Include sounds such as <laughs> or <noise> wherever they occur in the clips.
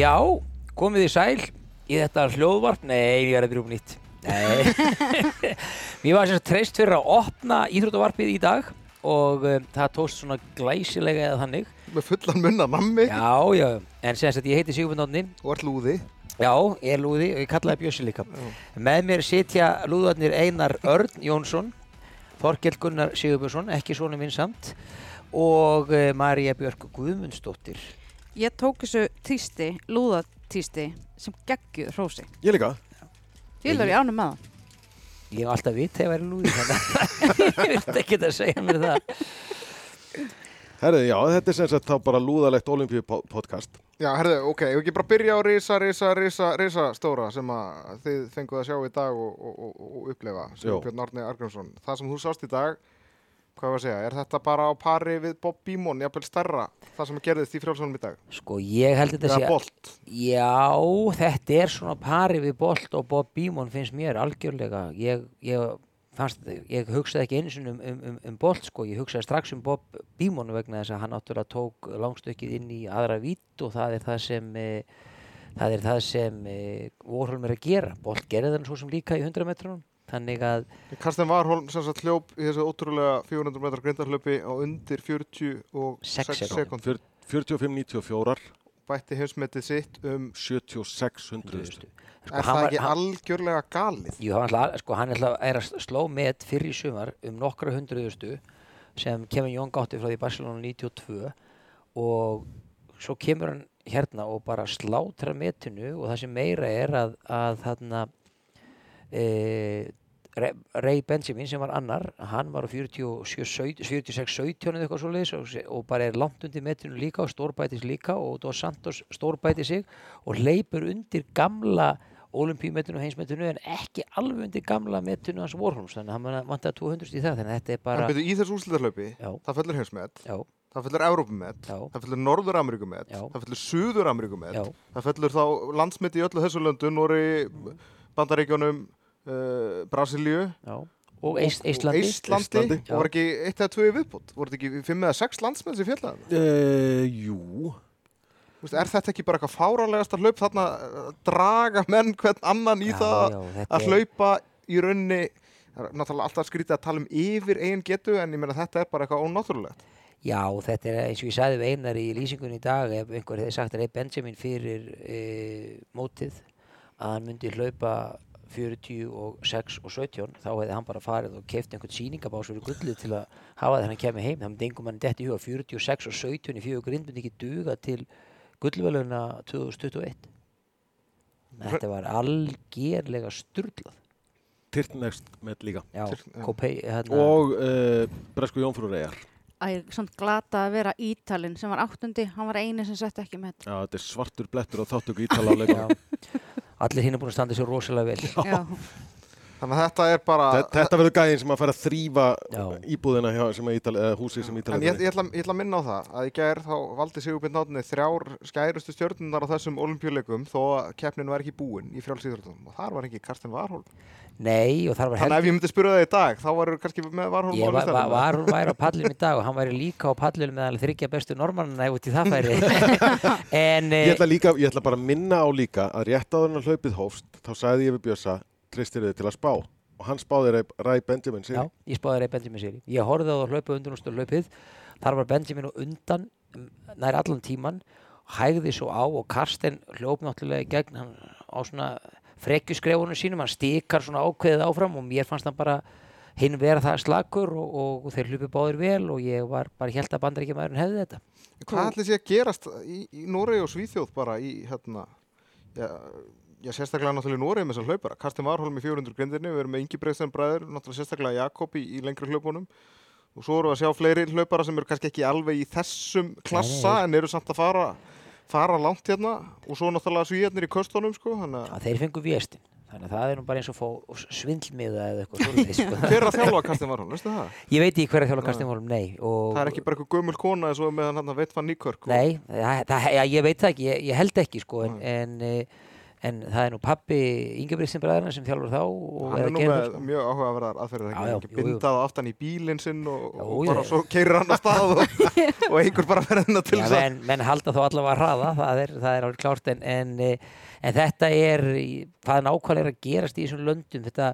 Já, komið í sæl í þetta hljóðvarp. Nei, ég er að byrja um nýtt. Nei. <laughs> Mér var semst treyst fyrir að opna íþróttavarpið í dag og um, það tókst svona glæsilega eða þannig. Með fullan munna nammi Já, já, en semst að ég heiti Sigurbjörn Átni. og ert lúði. Já, ég er lúði og ég kallaði Bjössi líka. Með mér sitja lúðarnir Einar Örn Jónsson, Þorkell Gunnar Sigurbjörnsson, ekki svona minnsamt, og uh, Marja Björk Guðmundsdóttir. Ég tók þessu tísti, lúðatísti, sem geggjuð hrósi. Ég líka. Ég vera í ánum með það. Ég hef alltaf vitt ég væri lúði, þannig að <laughs> ég vilti ekki að segja mér það. Herðu, já, þetta er sem sagt þá bara lúðalegt olimpíu podcast. Já, herðu, ok, ég vil ekki bara byrja á risa, risa, risa, risa stóra sem að þið fenguð að sjá í dag og, og, og, og upplefa, Sigurbjörn Árni Argrímsson. Það sem þú sást í dag, hvað var að segja, er þetta bara á pari við Bob Beamon, jafnvel stærra, það sem gerðist í frjálsvonum í dag? Sko, ég held þetta sé... bolt? Já, þetta er svona pari við Bolt og Bob Beamon finnst mér algjörlega. Ég, ég, fannst, ég hugsaði ekki sinni um, um, um, um Bolt, sko. Ég hugsaði strax um Bob Beamon vegna þess að hann náttúrulega tók langstökkið inn í aðra vít og það er það sem... E, Það er það sem e, Warholm er að gera. Bolt gerði þannig svo sem líka í 100 metrunum. Þannig að, Karsten Warholm sem sagt hljóp í þessu ótrúlega 400 metrar grindarhlaupi á undir 46 Sex sekund. Fyr- 45-94, Bætti heimsmetið sitt um, 76 hundruðustu. sko, er hann það ekki algjörlega galið? Jú, hann ætla, sko, hann ætla, er að sló met fyrir sumar um nokkra hundruðustu sem Kevin Young átti frá því Barcelona 92 og svo kemur hann hérna og bara slátra metinu og það sem meira er að, að þarna e, Ray- Benjamin sem var annar, hann var á 46-17 eða eitthvað svoleiðis og, se- og bara er langt undir metinu líka og stórbætis líka og Dos Santos stórbæti sig og hleypur undir gamla olimpíumetinu og heimsmetinu en ekki alveg undir gamla metinu hans Warholms þannig að hann vantaði 200 í það þannig að þetta er bara byrju í þessu úrslitarhlaupi, Já. það fellur heimsmet, já, það fellur Evrópumet, Já. það fellur Norður-Ameríkumet, Já. það fellur Suður-Ameríkumet, já, það fellur þá landsmet í öllu þessu löndu, Nóri, Bandaríkjónum, uh, Brasilíu já og Íslandi Eistlandi. og var ekki eitt eða tvö í viðbútt, voru þetta ekki fimm eða sex landsmenn sem fjallaði? Uh, jú. Þú veist, Er þetta ekki bara eitthvað fárálegasta hlaup þarna að draga menn hvern annan í Já, það já, að er- hlaupa í raunni það er náttúrulega alltaf skrítið að tala um yfir eigin getu en ég meina þetta er bara eitthvað ónáttúrulegt Já, þetta er eins og ég sagði við einar í lýsingunni í dag ef einhver hefði sagt Ray Benjamin fyrir e, mótið að hann myndi hlaupa 46 og 17 þá hefði hann bara farið og keft einhvern sýningabás fyrir gullið til að hafa það þegar hann kemur heim það myndi einhver mann detti í huga 46 og 17 í fjögur grind myndi ekki duga til gullveluna 2021 Þetta var algerlega sturlað Tyrtnægst með líka. Já. Kopei, hérna Og uh, Bresku Jónfrú Reyjar. Æ, samt glata að vera Ítalinn sem var áttundi, hann var eini sem sett ekki með. Já, þetta er svartur blettur á þáttöku ítala á leikum. Já. Allir hinn er búin að standa sér rosalega vel Já. <laughs> þannig að þetta er bara Þetta verður gæðin sem að fara að þrýfa íbúðina hjá, sem eða húsið sem ítala en ég, ég, ætla, ég ætla að minna á það að í gær þá valdi Sigurbjörn Náttni þrjár skærustu stjörnunar á þessum olimpíuleikum þó að keppnin var ekki búin í frjálsýðurðum og þar var ekki Karsten Warholm Nei, og þar var þannig að ef ég myndi spyrja það í dag þá var kannski með Warholm Ég á var, var, listanum. var væri á pallinu í dag og hann væri líka á pallinu meðal þryggja bestu normannina ef <laughs> að að að treystir þið til að spá. Og hann spáði Ray, Ray Benjamin já, sig ég spáði Ray Benjamin sér ég horfði á það hlaupa undan og stöð hlaupið. Þar var Benjamin og undan nær allan tíman hægði svo á og Karsten hljóp náttúrulega í gegn. Hann á svona frekjuskrefunum sínum hann stikar svona ákveðið áfram og mér fannst hann bara hinn vera það slakur og, og, þeir hlupi báðir vel og ég var bara held að bandaríkjamaðurinn hefði þetta. Hvað ætli sé að gerast í, í Noregi og Svíþjóð bara í hérna já, já sérstaklega náttúrulega í Noregi með þessar hlaupara Karsten Warholm í 400 grindinni, við erum með Ingi Breystan bræður, náttúrulega sérstaklega Jakob í, í lengri hlaupunum og svo erum við að sjá fleiri hlaupara sem eru kannski ekki alveg í þessum klassa Nei, en eru samt að fara fara langt hérna og svo náttúrulega svíjarnir í köstunum sko, þannig að þeir fengu véstin þannig að það er nú bara eins og fá svindlmiða eða eitthvað svoleiðis, sko. <laughs> hver er að þjálfa Karsten Warholm, veistu það? Ég veit ekki hver að þjóla Karsten Volum, nei. Og, Það er ekki bara eitthvað gömul kona eins og með hann veit fann Nýkörk Nei, það, það, ja, ég veit það ekki, ég, ég held ekki sko, en, en e, en það er nú pappi Ingebrigtsin bræðina sem þjálfur þá og Hann er er nú með það sko. mjög áhugaverðar aðferðir ekki, já, ekki bindað aftan í bílinn sinn og, Já, og bara svo keirir hann að stað og, <laughs> og einhver bara verður hennar til þess að menn, menn halda þó allavega að hraða, það er, það er alveg klárt en, en, eh, en þetta er, hvað er nákvæmlega að gerast í þessum löndum, þetta,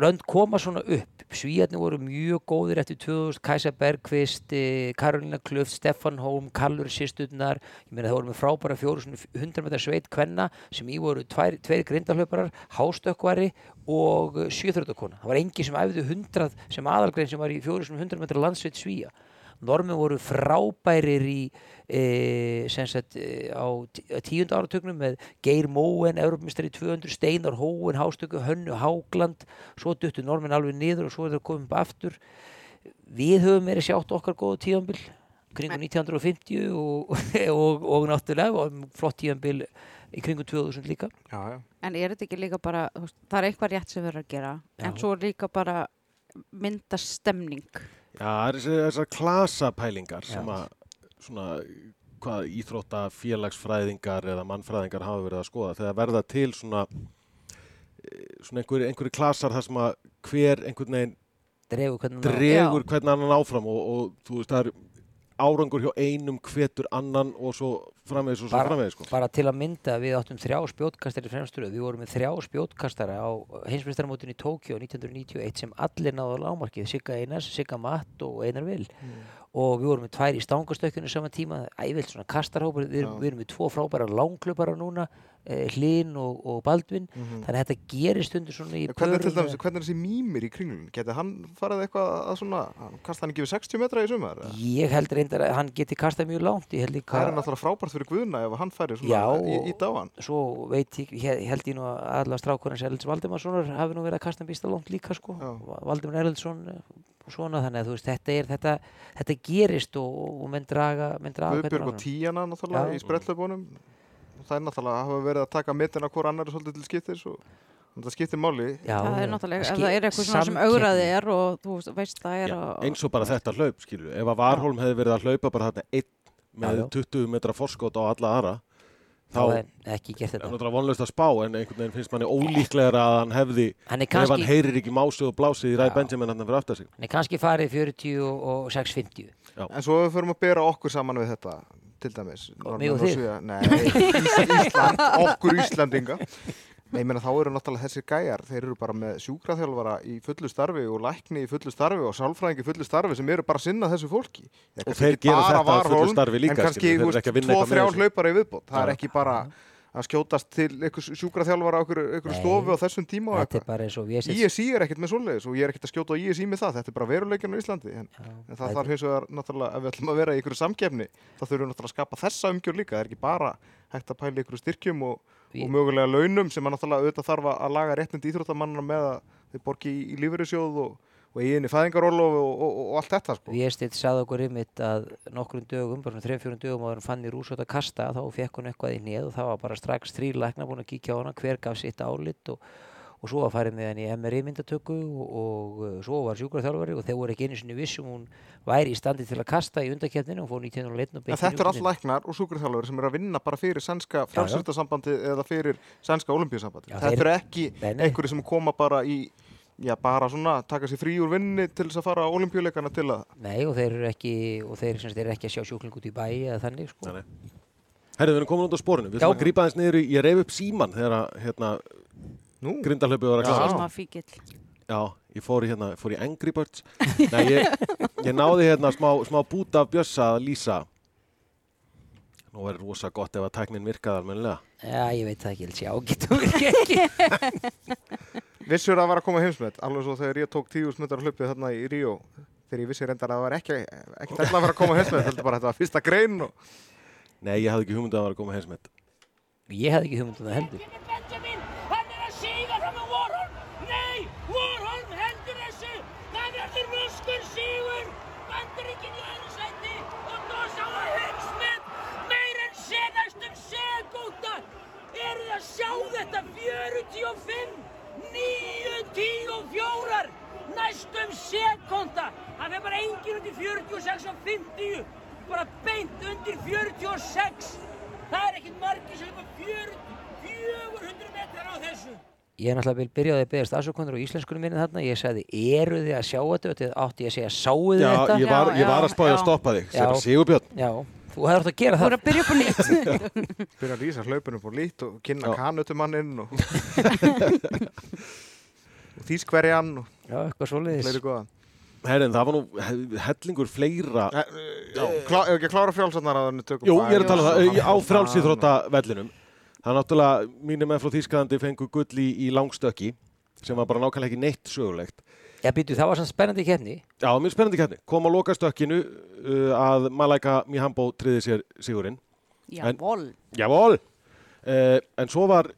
lönd koma svona upp, svíjarnir voru mjög góðir eftir 2000, Kajsa Bergqvist, eh, Karolina Kluft, Stefan Holm, Kallur Sisturnar, ég meina það voru með frábæra fjóru svona 100 metra sveit kvenna sem í voru tvær, tveir grindahlauparar, hástökkvari og sjöþröndakona. Það var engi sem æfðu 100 sem aðalgrein sem var í fjóru svona 100 metra landsveit svíja. Normin voru frábærir í e, sagt, e, á tí- á tíunda áratugnum með Geir Móen, Európmistari 200, Steinar Hóen, Hástöku, Hönnu, Hágland svo duttu Normin alveg niður og svo er það komið upp aftur við höfum verið sjátt okkar góðu tíðanbil kringum 1950 og, <laughs> og, og náttúrulega og flott tíðanbil í kringum 2000 líka Já, já. En er þetta ekki líka bara, það er eitthvað rétt sem við erum að gera, en Já. svo er líka bara mynda stemning. Já, það er þessar klasapælingar sem að svona, hvað íþrótta félagsfræðingar eða mannfræðingar hafa verið að skoða. Þegar verða til svona eh, svona einhverju einhverju klasar þar sem að hver einhvern veginn dregur hvernig dregur hvernig annan áfram og, og þú veist það er árangur hjá einum hvetur annan og svo framvegis og svo framvegis sko. bara til að mynda við áttum þrjá spjótkastari fremsturöð, við vorum með þrjá spjótkastara á heimsmyndstarmótinu í Tókjó 1991 sem allir náðu á lámarkið Sigga Einars, Sigga Matt og Einar Vil og við vorum með tvær í stangastökkinu saman tíma, ævilt svona kastarhópar við, við erum með tvo frábæra langklubara núna eh, Hlyn og, og Baldvin Mhm. þannig að þetta gerir stundur svona í Hvernig, er dæmis, hvernig er þessi mýmir í kringlun? Geti hann farið eitthvað að svona, kasta hann ekki við 60 metra í sumar? ég held reyndar að hann geti kastað mjög líka Það er náttúrulega frábært fyrir Guðna ef hann færi svona Já, í, í dáan. svo veit ég, ég held ég nú að alla strákurins Erlends Valdimarssonar hafi nú verið að kasta svona þannig að þú veist þetta er þetta, þetta gerist og, og menn draga, menn draga hvern Guðbjörg og. Tíana náttúrulega Já. í sprettlöpunum. Það er náttúrulega hafa verið að taka mitin af hvort annar svolítið til skiptis og þetta skiptir máli. Já, það er náttúrulega, ef það er eitthvað svona sem augraði er og þú veist- það er Já, og, eins og bara þetta hlaup skilju, ef að Varholm hefði verið að hlaupa bara þarna einn með Já, já. 20 metra forskot á alla aðra þá er ekki gert er þetta náttúrulega vonlust að spá en einhvern veginn finnst manni ólíklegra að hann hefði hann er ef hann heyrir ekki másið og blásið í ræð. Benjamin hann fyrir aftar sig hann er kannski farið 40 og, og 650 En svo ef við förum að bera okkur saman við þetta, til dæmis. Og þig? Nei, Ís- Ísland, okkur Íslandinga. <laughs> Nei, ég meina þá eru náttúrulega þessir gæjar, þeir eru bara með sjúkraþjálfara í fullu starfi og lækni í fullu starfi og sálfræðingi í fullu starfi sem eru bara að sinna þessu fólki. Þeir Og þeir gera þetta að fullu starfi líka, En kannski, þú eru veist, ekki að vinna tvo, eitthvað með þrjá þessu. hlaupara í viðbót. Það er ekki bara að skjótast til einhver sjúkraþjálfara á Nei. stofu á þessum tíma og þetta er eitthvað. bara eins og við ISI er ekkert með svoleiðis og ég er ekkert að skjóta á ISI með það, þetta er bara veruleikinn á Íslandi en, en það þarf hins vegar náttúrulega ef við ætlum að vera í einhverju samkefni þá þurfum við náttúrulega að skapa þessa umgjör líka, það er ekki bara hægt að pæla í einhverju styrkjum og, og mögulega launum sem að náttúrulega auðvitað þarf að laga réttindi íþróttamannana með að þeir borgi í, í lífeyrissjóð og, og eigin í fæðingarólof og, og, og, allt þetta sko. Véstitt sagði okkur ymmit að nokkrum dögum, bara 3-4 dögum áður en fann í rúsótt að kasta, þá fekk hún eitthvað í neð og það var bara strax þrý lækna búin að kíkja á hana, hver gaf sitt álit og, og svo var farið með henni í MRI myndatöku og, og uh, svo var sjúkraþjálfari og þeir voru ekki einu sinni vissum hún væri í standi til að kasta í undakefninu og fór 1901 og En þetta er allt læknar og sjúkraþjálfur sem eru að vinna bara fyrir sænska frjálsýrtasambandi eða fyrir sænska olimpíusambandi. Já, Þetta þeir- eru ekki einhverju sem koma bara í, já bara svona, taka sér frí úr vinni til þess að fara á olimpíuleikana til að Nei og þeir eru ekki, og þeir, sagt, eru ekki að sjá sjúkling út í bæ eða þannig sko. Nei, nei. Herðu, við erum komin út á sporinu. Við ætlum að grípa aðeins niður í, ég reyf upp síman þegar að, hérna, Nú, grindahlaupið var að klára. Síma fíkil. Já, ég fór í, hérna, fór í Angry Birds. Nei, ég, ég náði hérna smá, smá bút af bjössa að lýsa. Nú er rosa gott ef að tæknin virkaði almennilega. Já, ég veit það ekki, ég sjá, getur ekki. <laughs> vissur að það var að koma heimsmet, alveg svo þegar ég tók tíu smettar hlaupið þarna í Ríó, þegar ég vissi reyndar að það var ekki, ekki ætla að vera að koma heimsmet, heldur bara að þetta var fyrsta grein og Nei, ég hafði ekki hugmyndið að það var að koma heimsmet. Ég hefði ekki hugmynd um það heldur. Benjamin, hann er að siga fram með Warholm. Nei, Warholm heldur þessu. Það verður röskur sigur. Bandaríkinn í öðru sæti og Dosa á heimsmet. Meir en sé næstum segúnda. Eru þið að sjá þetta? 45, 94, næstum sekúnda. Hann er bara engin undir 46 og 50, bara beint undir 46. Það er ekkert margir sem er 40, Ég er náttúrulega vil byrja á því að beðast afsökundur á íslenskunum minni þarna. Ég sagði, eru þið að sjá þetta? Þetta átti ég að segja, sáu þið Já, þetta? ég var, ég var að Já, spáði að já. stoppa þig. Já. Sér Sigurbjörn. Já, þú hefur átt að gera Þú er það. að byrja upp á nýtt. <laughs> Byrja að lýsa hlaupinu på lít og kynna kanutumanninn og, <laughs> <laughs> og þýskverjan og Já, eitthvað góða. Herrin, það var nú he- hellingur fleira. Ef ekki að klára frjálsarnar að henni tökum Jú, ég er að tala um það, á frjálsýþrótta vellinum. Það er náttúrulega, mínir með frá Þýskalandi fengu gull í, í langstökki, sem var bara nákvæmlega ekki neitt sögulegt. Já, býtu, það var svona spennandi keppni. Já, mjög spennandi keppni. Kom á lokastökkinu uh, að Malaika Mihambo triði sér sigurinn. En- Jávol. Javól! Uh, en svo var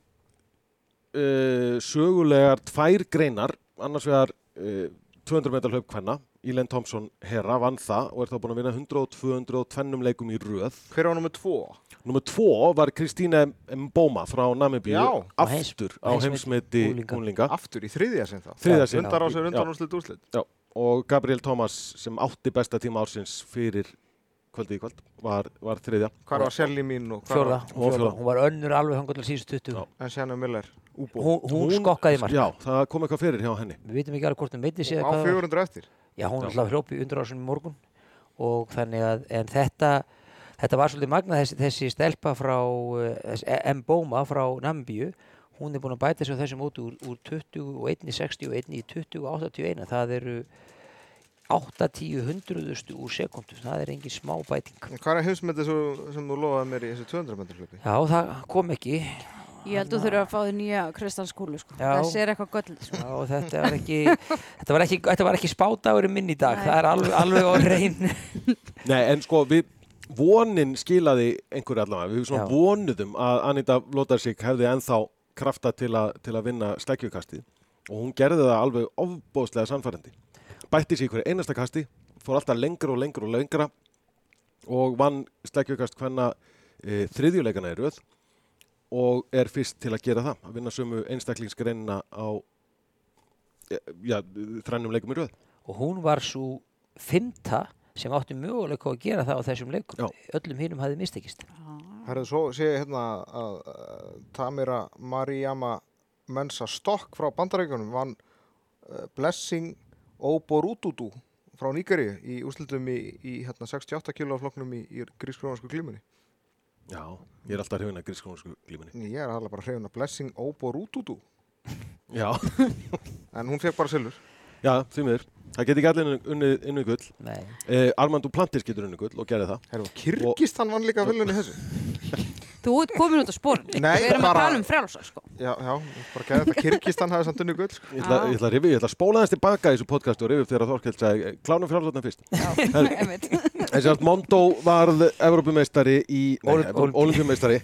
uh, sögulegar tvær greinar, annars vegar uh, 200 meter hlaup hvenna. Ílen Thompson herra vann það og er þá búin að vinna 100 og 200 og tvennum leikum í röð. Hver var nummið tvo? Númer tvo var Kristíne Mboma frá Namibíu Já. Aftur á unglinga. unglinga Aftur í þriðja sinn þá. Þriðja sinn. Undar á sér Já. undan úrslit úrslit. og Gabriel Thomas sem átti besta tíma ársins fyrir kvöldi í kvöld var, var þriðja. Hvar var Selly mín og hvar Fjórða, var Og fjórða. fjórða. Hún var önnur alveg hangur til síðust 20. Já. en Sjanna Miller? Hún, hún, skokkaði í mark. Já, það kom eitthvað fyrir hjá henni. Við vitum ekki alveg hvort hún meiti sig Á eða hvað það var. 400 eftir. Já, hún alltaf hljópi undir ásum í morgun og þannig að, en þetta þetta var svolítið magnað þessi, þessi stelpa frá, þessi M. Bóma frá Namibíu, hún er búin að bæta sig á þessum út úr, úr 20 og 1 í 60 og 1 í 20 og 81 það eru 8-10 hundruðustu úr sekundu það er engin smá bæting. Hvað er heimsmyndið sem þú lofaði mér í þessu 200 metri hlaupi? Já, það kom ekki Ég held þú þurfa að fá þig nýja kristalskúlu sko. Þessi er eitthvað göll sko. Já, þetta var ekki þetta var ekki, þetta var ekki spádagur minn í dag Nei. það er alveg, alveg á reyn <laughs> Nei, en sko við vonin skilaði einhverju allavega. Við svona Já. vonuðum að Anita Lotarsík hefði ennþá krafta til, a, til að vinna sleggjukastið og hún gerði það alveg ofbóðslega sannfærandi. Bætti sér í hverju einasta kasti, fór alltaf lengra og lengra og lengra og vann sleggjukast hvenna e, þriðjuleikana í röð og er fyrst til að gera það, að vinna sömu einstaklingsgreinina á e, já, þrennum leikum í röð. og hún var svo fymta sem átti möguleika á að gera það á þessum leikum Já. öllum hinnum hafði mistekist Herðu, svo sé ég hérna að uh, Tamira Mariama Mensa Stokk frá Bandarækjunum vann uh, Blessing Oborututu frá Nígari í úrslitum í, í hérna, 68 kilo floknum í, í grískrjónarsku glímunni. Já, ég er alltaf hrifin að grískónusku glíminni. Ég er alveg bara hrifin að Blessing Oborututu Já, <laughs> en hún fekk bara silfur. já, því miður. Það geti ekki allir unnið, unnið gull. Nei. Eh, Armand Duplantis getur unnið gull og gerði það. Herðu, Kyrkistan vann líka vilunni þessu. Þú ert komin út á spórin Nei, Við erum bara- að tala um frjálsa sko. Já, já, bara gæði þetta Kyrkistan hafði samt unni gull. Sko. Ég ætla, Já. ég ætla, að rifi, ég ætla að spóla þess tilbaka í þessu podcastu og rifi þegar Þorkell sagði klánum frjálsvotna fyrst. <laughs> Einmitt. Þessi að Mondo varð Evrópumeistari í, nei, Olympiumeistari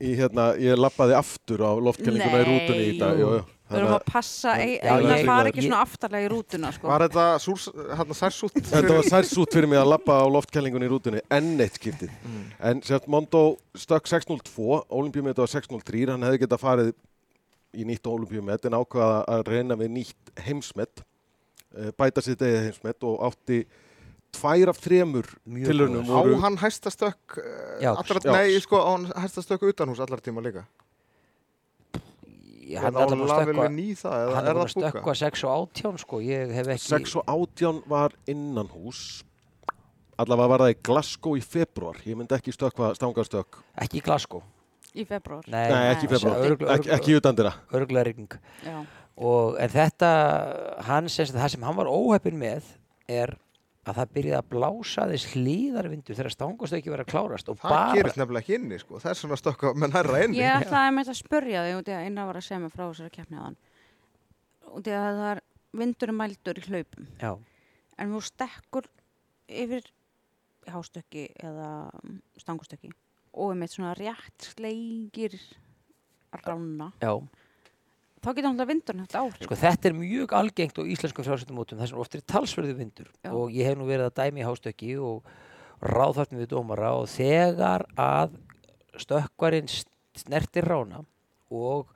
í hérna, ég lappaði aftur á loftkenninguna í rútunni í dag. jú. Jú. Við erum að passa Já, að ég- fara ekki svona aftarlega í rútuna sko. Var þetta súrs, hérna særsút? Þetta var særsút fyrir mig að lappa á loftkælingunni í rútunni enn eitt skiptið. En sért Mondo stökk 6.02, olimpíumet var 6.03, hann hefði getað farið í nýtt olimpíumet en ákvaða að reyna við nýtt heimsmet, eh, bæta sitt eigið heimsmet og átti tvær af þremur Mjög tilraunum Á voru... hann hæstastökk, Já. nei, sko, á hann hæstastökk utan hús allar tíma líka. Ég- Hann er allavega að stökkva 6 og 18 sko ég hef ekki 6 og 18 var innan hús, allavega var það í Glasgow í februar, ég myndi ekki stökkva stangarstökk, ekki í Glasgow. Í februar nei, nei ekki í Nei, februar, Örugglega- ekki, ekki utan dyrra. örgulega rigning. Já. og en þetta hann sem sagt, það sem hann var óheppin með er að það byrjaði að blása þess hlýðarvindu þegar stangastöki verið að klárast og Það bara gerist nefnilega ekki inni, sko. Það er svona stökka með nærra inni. Ég ætlaði með að spurja þig út í að eina var að segja mig frá þessari keppni aðan út í að það er vindur mældur í hlaupum. Já, en þú stekkur yfir hástökki eða stangustökki og með svona rétt sleigir rána já þá getur náttúrulega vindurinn haft áhrif Sko þetta er mjög algengt á íslenskum frjálsöndumótum þess að oft er talsverðu vindur Já. og ég hef nú verið að dæmi í hástökki og ráðvartni við dómara og þegar að stökkvarinn snertir rána og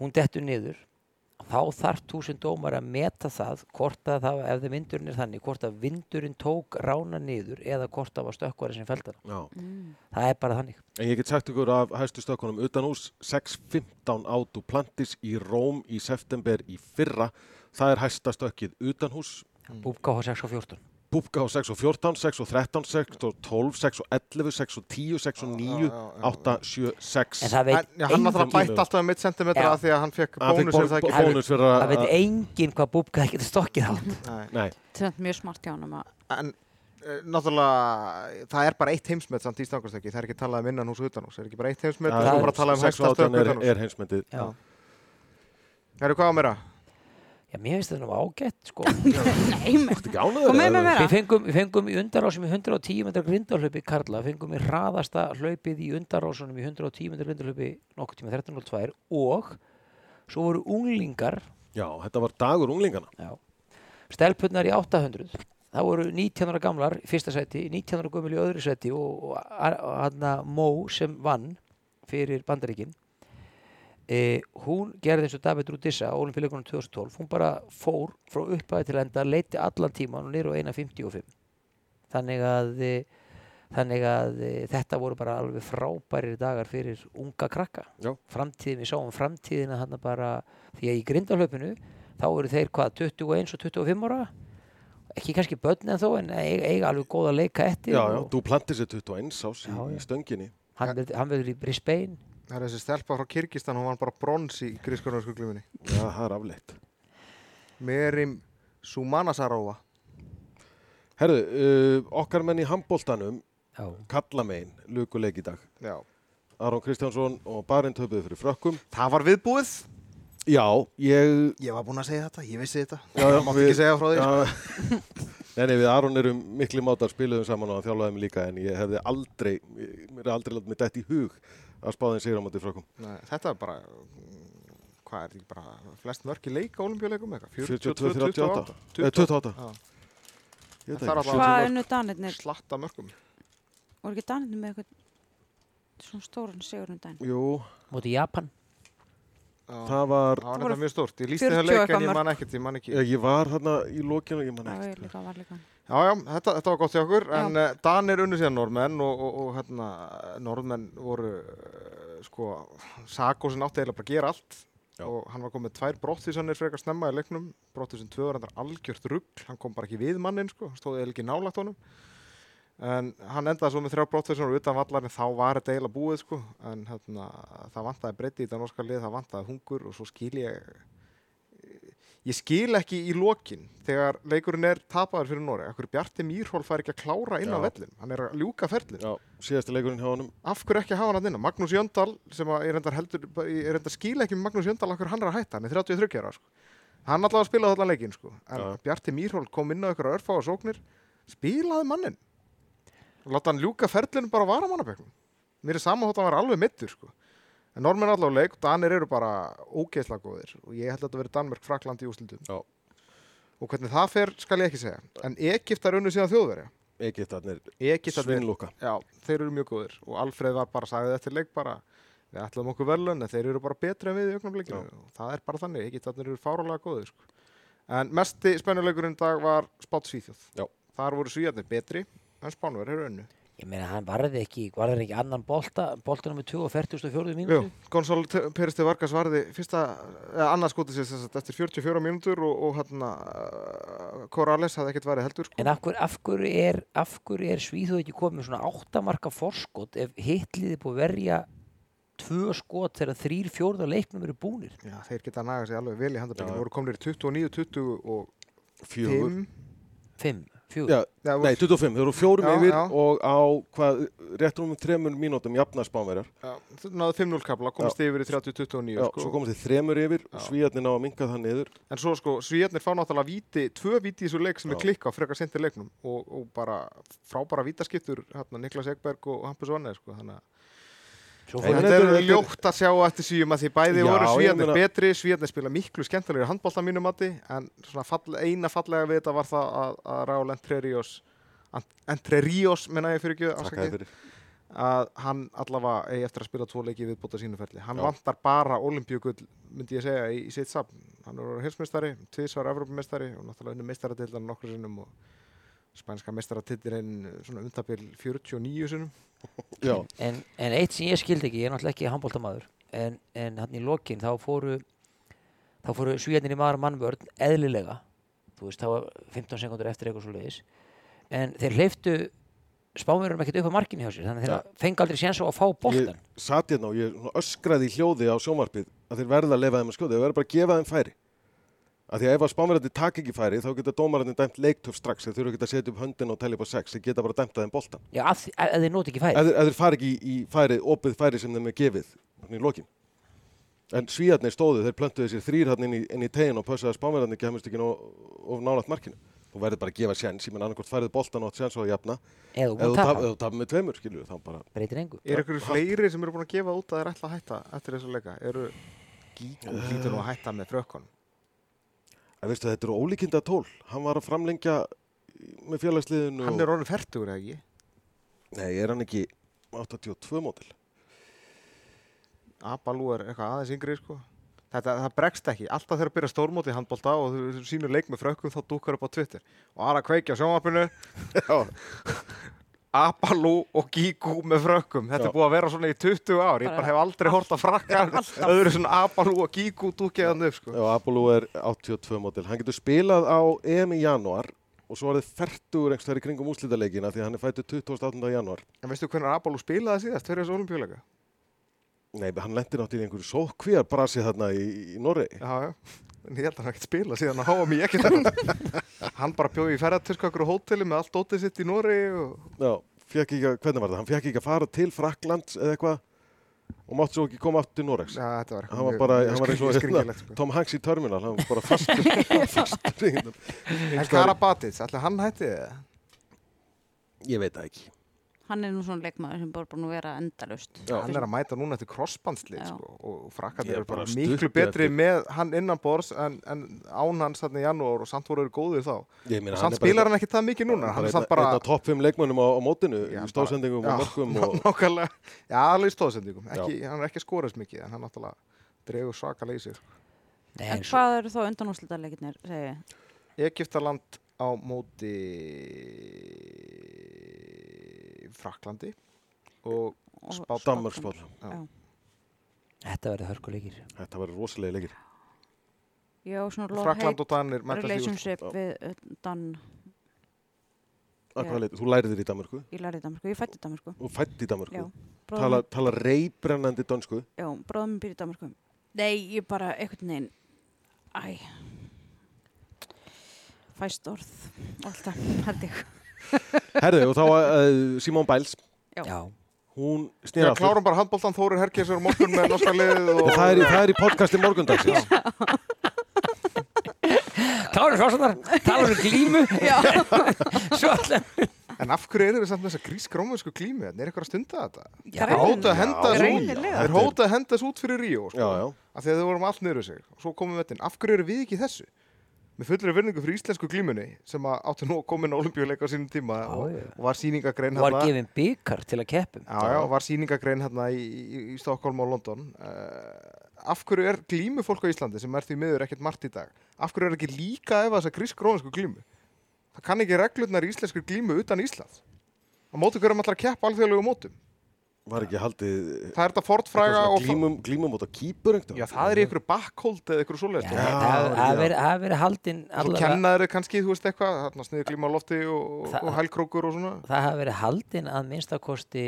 hún dettur niður þá þarf sem dómar að meta það hvort að það, ef það vindurinn er þannig hvort að vindurinn tók rána niður eða hvort það var stökkvari sem feldan Já. það er bara þannig En ég get sagt ykkur af hæstu stökkunum utan hús 6.15 á Duplantis í Róm í september í fyrra. Það er hæsta stökkið utan hús. Búbka á 6 og 14 Búbka á 6 og 14, 6 og 13, 6 og 12, 6 og 11, 6 og 10, 6 og 9, já, já, 8, 7, 6. en það veit, En, hann náttúrulega enginn, bætt alltaf um 1 cm að því að hann fekk bónus er það ekki? bónus fyrir það veit að... enginn hvað búbka það getur stokkið á Nei. Nei, Það er mjög smart hjá hann að En uh, náttúrulega það er bara eitt heimsmet samt í stangarstöki það er ekki talað um innan hús og utan hús. Það er ekki bara eitt heimsmet Já, það er bara að tala um Já. Það mér finnst þetta nú ágætt sko. Nei, með við, fengum, við fengum í undarásum í 110 metrar grindahlaupi Karla, fengum í hraðasta hlaupið í undarásunum í 110 metrar grindahlaupi nokkuð tíma 13.02 og svo voru unglingar Já, þetta var dagur unglingana. já, stelpunnar í 800 það voru 19 ára gamlar í fyrsta seti, 19 ára gömul í öðru seti og, og, og hann Mó sem vann fyrir bandaríkin e, hún gerði eins og David Rudissa á olimpíuleikunum 2012 hún bara fór frá upphæði til enda leiti allan tíman og niður á 1.55 þannig að e, þannig að e, þetta voru bara alveg frábærir dagar fyrir unga krakka. Já. framtíðin, við sáum framtíðina hann bara því að í grindahlaupinu þá eru þeir hvað 21 og 25 ára? Ekki kannski börn en þó en eiga, alveg góða að leika eftir Já, já, þú plantir sér 21 ás í, í stönginni. hann verður í Brisbane Það er þessi stelpa frá Kyrkistan, hún var bara brons í grískarnarsku gluminni. Já, það er afleitt. Merim Sumanasarova. Herðu, uh, okkar menn í handbóltanum, já, kallamein, lukuleik í dag. Já. Aron Kristjánsson og Barinn töpuðu fyrir frökkum. Það var viðbúið. Já, ég... Ég var búinn að segja þetta, ég vissi þetta. Já, já, Mátti ekki segja frá því. sko. Já, <laughs> nei, nei, við Aron erum mikli mátar spiluðum saman og mig líka en ég hefði aldrei, mér er aldrei látið mig dætt í hug að spáðin sigur á móti frökkum. Nei, þetta er bara, mm, hvað er þetta ekki bara, flest mörk í leika, olimpíuleikum eitthvað? 42-38. 28. Eh, 28. Já. Ég veit Það er ekki. alltaf- Hvað unnu Danirnir? Slatta mörkum. Voru ekki Danirnir með eitthvað svona stóran sigur um daginn? Jú, móti Japan Já. það var, Það var mjög stórt. Ég lísti 40 það leik eitthvað en ég man ekkert, ég man ekki. ég, var hérna í lokinu og ég man Það var var. Já, já, þetta, þetta var gott hjá okkur, Já. en uh, Danir unnu síðan norðmenn og, og, og hérna, norðmenn voru, uh, sko, Sako sem átti eiginlega bara að gera allt Já. og hann var komið með tvær brottvísanir frekar snemma í leiknum, brottvísin tvö var endar algjört rugg, hann kom bara ekki við mannin, sko, hann stóði eiginlega ekki nálægt honum, en hann endaði svo með þrjá brottvísanar og utan vallarinn, þá var þetta eiginlega búið, sko, en hérna, það vantaði breytti í þetta norska lið, það vantaði hungur og svo skil ég, ég skil ekki í lokin þegar leikurinn er tapaður fyrir Nóri akkur Bjarti Mýrhól fær ekki að klára inn á vellin hann er að ljúka ferlin síðasti leikurinn hjá honum. af hverju ekki að hafa hann að inn Magnús Jöndal sem að er endar skil ekki með Magnús Jöndal akkur hann er að hætta hann er 33 ára sko. hann allavega spilaði allan leikin sko. en Já. Bjarti Mýrhól kom inn á ykkur örfá og sóknir spilaði mannin og láta hann ljúka ferlin bara á varamannabeknum mér er sama hótt að hann var alveg mittur sko. En normenn allavega á leik Danir eru bara ógeðslega góðir og ég held að þetta verið Danmörk Frakland í úslitum Já. og hvernig það fer skal ég ekki segja en Egiptar unnu síðan þjóðverja Egyptarnir, svinnlúka. já, þeir eru mjög góðir og Alfreð var bara sagðið eftir leik bara við ætlum okkur velun en þeir eru bara betri en við í Já. og það er bara þannig, Egyptarnir eru fárálega góðir sko. en mesti spennuleikurinn dag var Spátt Svíþjóð Já. þar voru Svíjarnir betri en Spánver eru önnu ég meina hann varði ekki, varði ekki annan bolta bolta nummer 2 og 44 Jú, mínútu Gonzalo Peristi Vargas varði fyrsta, eða annað skotið sér sem sagt, eftir 44 mínútur og, og hérna uh, Corrales hafði ekkert værið heldur sko. en af hverju af hverju er, af hverju er Svíþjóð ekki komið með svona áttamarka forskot ef hitliði búið að verja tvö skot þegar þrýr fjórða leiknum eru búnir Já, þeir geta að naga sig alveg vel í handabækinu Já. voru komnir í 29, 20 og Fjögur. 5 fimm, fjögur Já, Já, nei, 25. Þeir eru fjórum Já, yfir já. og á hvað, rétt rúmum þremur mínútum jafna spánverjar. Þú náðu 5-0 kapla, komist yfir í 30-29 Já, sko. svo komast þið þremur yfir og svíjarnir ná að minka það niður. En svo sko, Svíjarnir fá náttúrulega víti, tvö víti í þessu leik sem er klikka á frekar senti leiknum og, og bara frábara vítaskiptur hérna Niklas Ekberg og Hampus Vanne sko, þannig að Svo Nei, fór, men þetta er ljótt að sjá eftir síum að því bæði Já, voru ég Svíjarnir meina- betri, Svíjarnir spila miklu skemmtilegri handbólta mínum mati en svona fall, eina fallega við þetta var það að, að Raúl Entrerios Entrerios, menna ég fyrir ekki að hann allavega eigi eftir að spila tvo leiki viðbúta sínu ferli. Hann Já. vantar bara olimpíugull, myndi ég segja, í, í sitt safn. Hann er hersmeistari, tvísvar Evrópumestari og náttúrulega unni mestaratildan nokkur sinnum og spænska mestaratildirinn svona umtabil 49 sinnum. Já, En, en eitt sem ég skildi ekki, ég er náttúrulega ekki handbóltamaður, en, en hann í lokin þá fóru, þá fóru svíjarnir í maður mannvörn eðlilega, þú veist, þá var 15 sekundur eftir eitthvað svo leiðis, en þeir hleyftu spámjörum ekkert upp á markinu hjá sér, þannig að þeir fengi aldrei séns á að fá ég boltan. satt hérna og ég öskraði í hljóði á sjónvarpið að þeir verða að lefa þeim að skjóða, þeir verða bara að gefa þeim færi. Af því að ef að spámirandi takk ekki færi þá geta dómarandi dæmt leiktöf strax, þeir þurfa ekki að setja upp höndin og telja upp á sex, þeir geta bara dæmt að þeim boltan. Já, að, að, að þeir noti ekki færi. Þeir, ef þeir fari ekki í, í færi, opið færi sem þeim er gefið í lokin. En svíjarnir stóðu, þeir plöntuðu sér þrýr hann inn í, inn í tegin og pössaði að spámirandi kemist ekki of, nálægt markinu. Þú verður bara að gefa sjens, ég menn annarkort færið boltan og átt á að jafna. Eða þú þú tapa, tap- ef þú tapir með tveimur, En veistu, þetta eru ólíkinda tól. Hann var að framlengja með félagsliðinu. Hann er orðin færtugur, eða ekki? Nei, er hann ekki 82 mótil? Abalú er eitthvað aðeins yngri, sko. Þetta, það bregst ekki. Alltaf þegar byrja stórmóti handbólta og þú sínur leik með frökkum þá dúkar upp á Twitter. Og aðra kveikja á sjónvarpinu. <laughs> Abalú og Gíkú með frökkum. Þetta Já. er búið að vera svona í 20 ár. Ég bara hef aldrei hort að frakka <laughs> öðru svona Abalú og Gíkú dúkið hann upp, sko. Já, Apollo er 82 mótil. Hann getur spilað á EM í janúar og svo er þið færtugur einhvers þær í kringum úslítaleikina því að hann er fættur 28. janúar. En veistu hvernig Abalú spilaði síðast fyrir þessu olimpíuleika? Nei, hann lendir náttúrulega í einhverju sókvíjar brasi þarna í, í Noregi. Já, já. En ég held að hann ekkert spila síðan að háa mig ekki þarna. <laughs> hann bara bjóði í ferðartösku okkur á hóteli með allt dótið sitt í Nóri og Já, fekk ekki að, hvernig var það? Hann fekk ekki að fara til Fraklands eða eitthvað og mátti svo ekki koma aftur til Noregs. ja, þetta var Hann var bara, hann var eins og hérna. Sko. Tom Hanks í Terminal, hann var bara fastur, <laughs> fastur. einhvern- En Karabatic, ætli hann hætti það? Ég veit það ekki. Hann er nú svona leikmaður sem bara búin að vera endalust. Já. Hann er að mæta núna eftir crossbandslið sko, og er eru bara bara miklu betri eftir. með hann innan bors en, en án hans þarna í janúar og samt voru þeir góðir þá. Ég meina, Samt spilar hann ekki það mikið núna, hann er samt bara... Einn af topp 5 leikmönnum á, á mótinu, Já, í stóðsendingum og mörgum <laughs> og... Nákvæmlega, já, alveg í stóðsendingum. Ekki, hann er ekki skorast mikið en hann náttúrulega dregur svakalega í sig. Nei, En hvað eru þá undanúslitaleikinir, segi ég? Egyptaland á móti Fraklandi og. Já. þetta verður hörkuleikir. Þetta verður rosalega leikir. Já, svona Frakland og Danir í relationship við uh, Dan. Þú lærið þér í Danmörku. Ég lærði Danmarku, ég fætti Danmarku. Þú fætt í Danmörku. Já. Tala, tala reybrennandi dönsku. já, bróðum minn býr í Danmarku. Nei, ég bara, einhvern veginn, æ, fæst orð, alltaf, held ég. Herðu, og þá uh, Simón Bæls, Já. Já. hún Já, snýra aftur. klárum bara handbóltan Þórir Herkesur morgun með norska liðið <laughs> og... Það er, í- það er í podcasti morgundagsins. Kláður Svássonar, talar um glímu. Já. <laughs> Svo allir. En af hverju eru við samt með þessa grísk-rómansku glímu? Er eitthvað að stunda þetta? Já, Þeir hóta að henda þessu út. greinilega. Þeir hóta að henda þessu út fyrir Ríó, sko. Já, já. Af því að þau vorum allt niður sig. Og svo komum við þetta inn. Af hverju eru við ekki í þessu? Með fullri virðingu fyrir íslensku glímunni sem að áttu nú að koma inn á olimpíuleika á sínum tíma Já, og, og var sýningagrein Og var gefin byggar til að keppum. Já, já, var sýningagrein hérna í, í, í Stokkólm og London. Uh, af hverju er glímu fólk á Íslandi sem er því miður ekkert margt í dag? Af hverju er ekki líka ef þessa grísk-rómansku glímu? Það kann ekki reglurnar í íslensku glímu utan Íslands. Á móti hverjum allar að keppa alþjóðlegu mótum. Var ekki haldið Það er þetta fortfræga og... glímum, glímum út á kýpur einhvern Já, það er einhverju backhold eða einhverju Já, svoleiðist. það hafi verið- haldinn Svo allavega, kennaður kannski, þú veist eitthvað, þarna sniður glíma á lofti og, og hælkrókur og svona. það hafi verið haldinn að minnstakosti,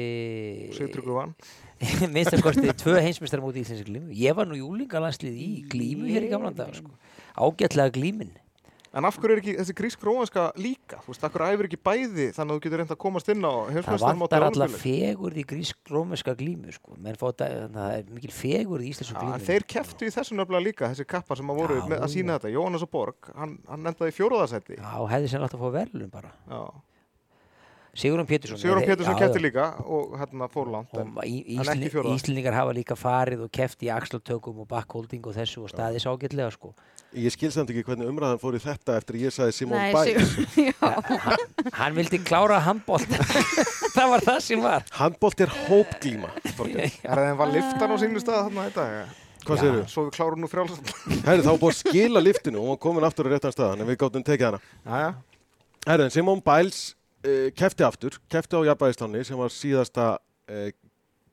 Sigtryggur vann. <laughs> minnstakosti tvö heimsmyndstara múti í íslenski glímu. Ég var nú júlingalandslið í glímu hér í gamla dag, sko. Ágætlega glímin. En af hverju er ekki þessi grísk-rómanska líka? Þú veist, af hverju æfir ekki bæði þannig að þú getur reynd að komast inn á Það heimsmeistaramóti vantar á alla Ólympíuleik? fegurð í grísk-rómeska glímu, sko. Menn þetta, það er mikil fegurð í íslensku glímu. þeir keftu í þessu nöfnilega líka, þessi kappar sem að voru Já, með að sína þetta. Jóhannes og Borg, hann, hann endaði fjóruðarsætti. Já, hefði sem að fá verðlun bara. Já. Sigurðan Pétursson Sigurðan er- Pétursson já. líka og hérna fór langt en, en ekki Ísli- fjórða. Íslendingar hafa líka farið og keft í axlatökum og backholding og þessu og staðið ságillega sko. Ég skil samt ekki hvernig umræðan fór í þetta eftir að ég sagði Simón Nei, Bæs. Sigur- <laughs> já, hann vildi klára handbólt <laughs> það var það sem var Handbólt er hópglíma. Er það en var liftan á sínu stað þarna þetta ja. Hvað Já. segirðu? svo við klárum nú frjálsand Herri, þá var búið að skila liftinu og komin aftur á réttan staðan en við gáttum tekið hana. Simón Bæls uh, kefti aftur, kefti á jafnbæðislanni sem var síðasta uh,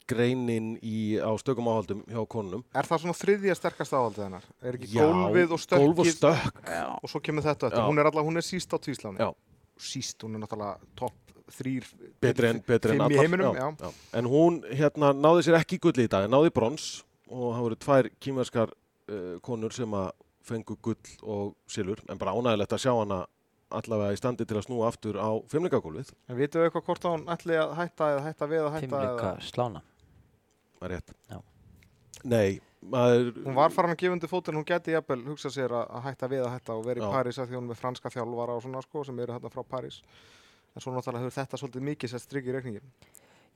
greinin í, á stökum áhaldum hjá konunum. er það svona þriðja sterkast áhaldið hennar? Er ekki Já, gólfið og stökkið Gólf og stökk. já. og svo kemur þetta Já. hún er allavega, hún er síst á tvísláni Já. síst, hún er náttúrulega topp þrýr betri en, betri en fimm í allar. heiminum, já. já. En hún hérna náði sér ekki gull í dag, náði brons og það voru tvær kýmverskar uh, konur sem að fengu gull og silfur, en bara ánægilegt að sjá hana allavega í standi til að snúa aftur á fimmleikagólfið, en vitum við eitthvað hvort hún ætli að hætta eða hætta við að hætta fimmleika eða... slána var rétt. Já. Nei, maður, hún var farin að gefa undir fótinn, hún geti jafnvel hugsa sér að, hætta við að hætta og vera í. París að því hún er með franska þjálfara og svona sko sem eru hérna frá París en svo náttúrulega hefur þetta svolítið mikið sett strikk í reikningin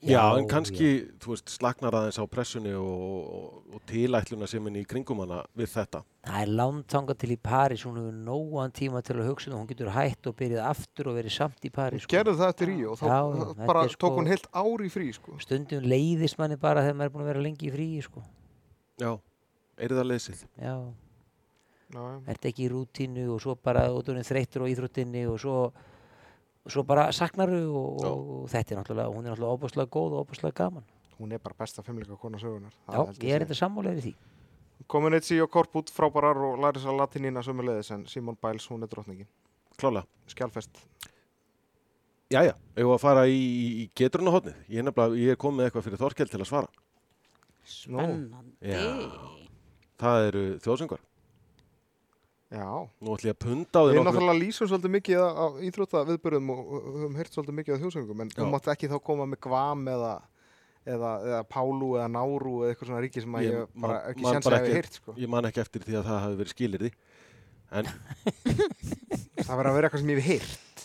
já, en kannski, þú veist, slagnar aðeins á pressunni og, og, og tilætluna sem er í kringum hana við þetta. það er langt þangað til í París hún hefur nógan tíma til að hugsa um það. hún getur hætt og byrjað aftur og verið samt í París sko. gerðu það eftir í og þá Já, já, þetta bara er sko- tók hún heilt ár í frí sko. stundum leiðist manni bara þegar maður er búin að vera lengi í fríi sko. Já, er það leysið? já, já, já. ert ekki í rútínu og svo bara út úr þreyttur á íþróttinni og svo, svo bara saknaru og, Já. og þetta er náttúrulega hún er náttúrulega óbúslega góð og óbúslega gaman hún er bara besta fimmleika kona sögunar já, ég er þetta sammálega í því Kominitsi og Korpút frábærar og Larissa Latinina sömulegðis en Simon Biles, hún er drottningin. Klálega. Skjálfest. Jæja, ef við að fara í, í, í geturunahotnið. Ég er nefnilega, ég er komið með eitthvað fyrir Þorkell til að svara. Spennandi. Já. Það eru þjóðsöngar. Já. Nú ætlum ég að punda á Við þér nokkur. náttúrulega lýsum svolítið mikið á íþrótta viðbörðum og höfum heyrt svolítið mikið á þjóðsöngum en þú mátt ekki þá koma með Gvam eða, eða, eða Pálu eða Náru eða eitthvað svona ríki sem að Ég ég, bara ekki bara að hafa heyrt sko. Ég man ekki eftir því að það hafi verið skilirði. En <laughs> Það verður að vera eitthvað sem ég hef heyrt.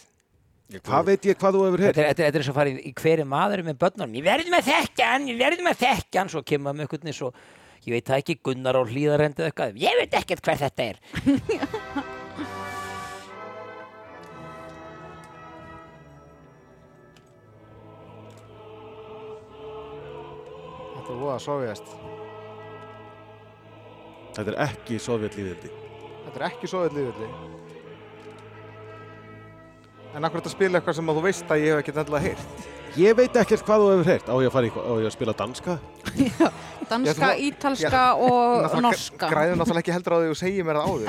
hvað veit ég hvað þú hefur heyrt? Þetta er, eins og farið í hverju maður með börnunum. Ég verður með þekkjan, ég verður með þekkjan. Svo kemur maður með svo, ég veit það ekki, Gunnar á hlýðarendi eða eitthvað. Ég veit ekkert hver þetta er. <laughs> Þetta er voða sovjast. Þetta er ekki sovjetlíðildi. Þetta er ekki sovjetlíðvilli. En akkur þetta spila eitthvað sem að þú veist að ég hef ekkert endilega heyrt. Ég veit ekkert hvað þú hefur heyrt. Á ég að fara í, á ég að spila danska? Danska, Já, þú- ítalska og Náttúrulega norska. Græðum náttúrulega ekki heldur á því að þú segir mér það áður.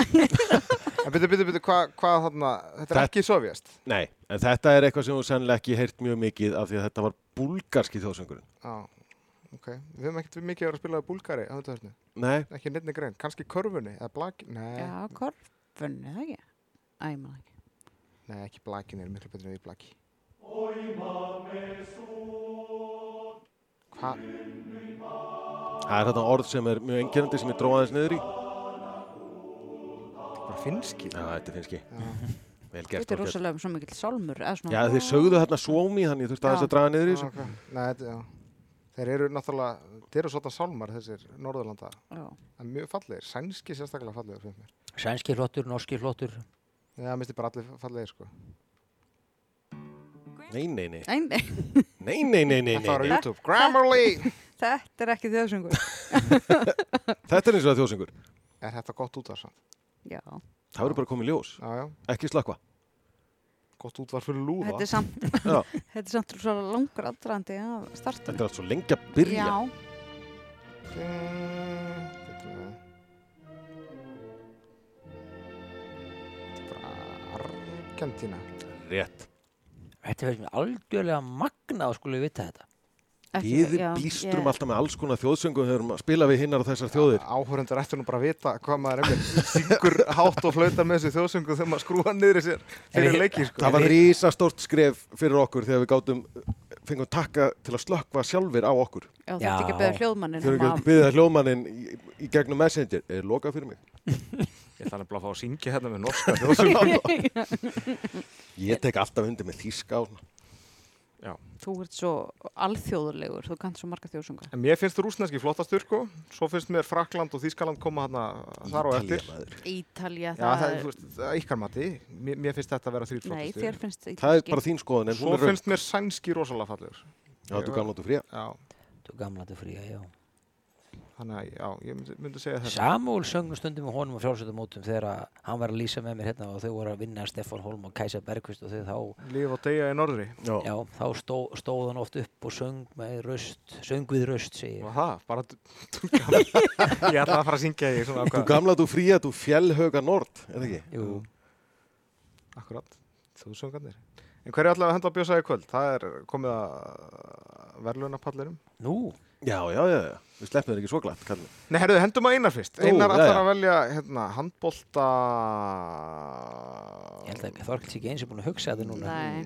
<laughs> en byrju, byrju, byrju, hvað hva, þarna, þetta er Þetta- ekki sovjast. Nei, en þetta er eitthvað sem þú sennilega ekki heyrt mjög mikið af því að þetta var búlgarski þjóðsöngurinn. Já, ok. Við höfum ekkert mikið verið að spila búlgari á þetta höfnu. Nei, Ekki nefnir grein. Kannski körfunni eða blaki. Nei, Já, korfunni, það ekki? Æ, maður ekki. nei, ekki blakin er miklu betur en við blaki. Hvað? það er þetta orð sem er mjög engjörandi sem ég dróða þess niður í. Bara finski? Já, þetta finnst ekki. Vel gert. Þetta er rosalega svo mikill sálmur. eða svona- Já, þeir sögðu þarna svomi, þannig ég þurfti aðeins að draga niður í þessu. Ok. Nei, þetta, já. Þeir eru náttúrulega, þeir eru svona sálmar þessir Norðurlanda. Já. En mjög fallegir. Sænski sérstaklega fallegir fyrir mér. Sænski flottur, norski flottur. Já, misti bara allir fallegir sko. Nei, nei, nei. Nei, nei, Nei, nei, nei, nei, Þetta var á. YouTube. Grammarly! þetta er ekki þjóðsöngur. <laughs> Þetta er eins og það þjóðsöngur. er þetta gott útvar samt? Já, Það verður bara komið ljós. Já, já. Ekki slakva. Gott útvar fyrir lúða. þetta er samt, Já, <laughs> þetta er samt svo langur aðdrandi að starta. þetta er allt svo lengi að byrja. Já, Argentina Rétt. Þetta verður mér algjörlega magna að skulle vita þetta. ekki, Við ég- alltaf með alls konar þjóðsöngum þegar maður spila við hinnar og þessar þjóðir. Áhörundur ættu nú bara að vita hvað maður er syngur hátt og flauta með þessu þjóðsöngu þegar maður skrúa niður í sér fyrir En- leiki sko. Það var rísastórt skref fyrir okkur þegar við gátum, fengum takka til að slökkva sjálfir á okkur. Já, þetta ekki Já. beða hljóðmannin. Þegar um við að- byggðið hljóðmannin í, í gegnum Messenger. Er lokað fyrir mig? Ég ætla nefnilega að fá að syngja hérna með norska þjóðsöngu <laughs> <laughs> Ég tek alltaf undir með þýska og svona. Þú ert svo alþjóðulegur, þú kannt svo marga þjóðsunga. En mér finnst rúsneski flottastur sko, svo finnst mér Frakland og Þískaland koma hana þar Ítalía, eftir. Ítalja, Já, það, það er, þú veist, það er ykkar mati, mér, mér finnst þetta að vera Nei, flottastur. þér finnst Það er ítalski. bara þín skoðun en Svo hún er raun. finnst mér sænski rosalega fallegur. Já, þú gamla þú fría. Já, Þú gamla þetta fría, já. Þannig að, já, ég myndi, myndi segja þetta. Samúl söngum stundum með honum á frjálsöldumótum þegar að hann var að lýsa með mér hérna og þau voru að vinna Stefán Holm og Kæsa Bergvist og þau þá, Líf og deyja í norðri. Já. já, þá stó, stóð hann oft upp og söng með röst, söng við röst, segir. Og það, bara, <laughs> ég ætla að fara að syngja svona Þú gamla þú fría, þú fjellhauga nord, er það ekki? Jú, Akkurat, þú söngarnir. En hverju ætlaðu að henda bjösa í kvöld? Það er komið að verðlunapallinum. nú, Já, já, já, já. Við sleppum þér ekki svo glatt, kallum. Nei, herruðu, hendum að Einar fyrst. Ó, Einar ætlar jæja. að velja, hérna, handbolta... ég held að Þorkils ekki eins er búin að hugsa þetta núna. Nei,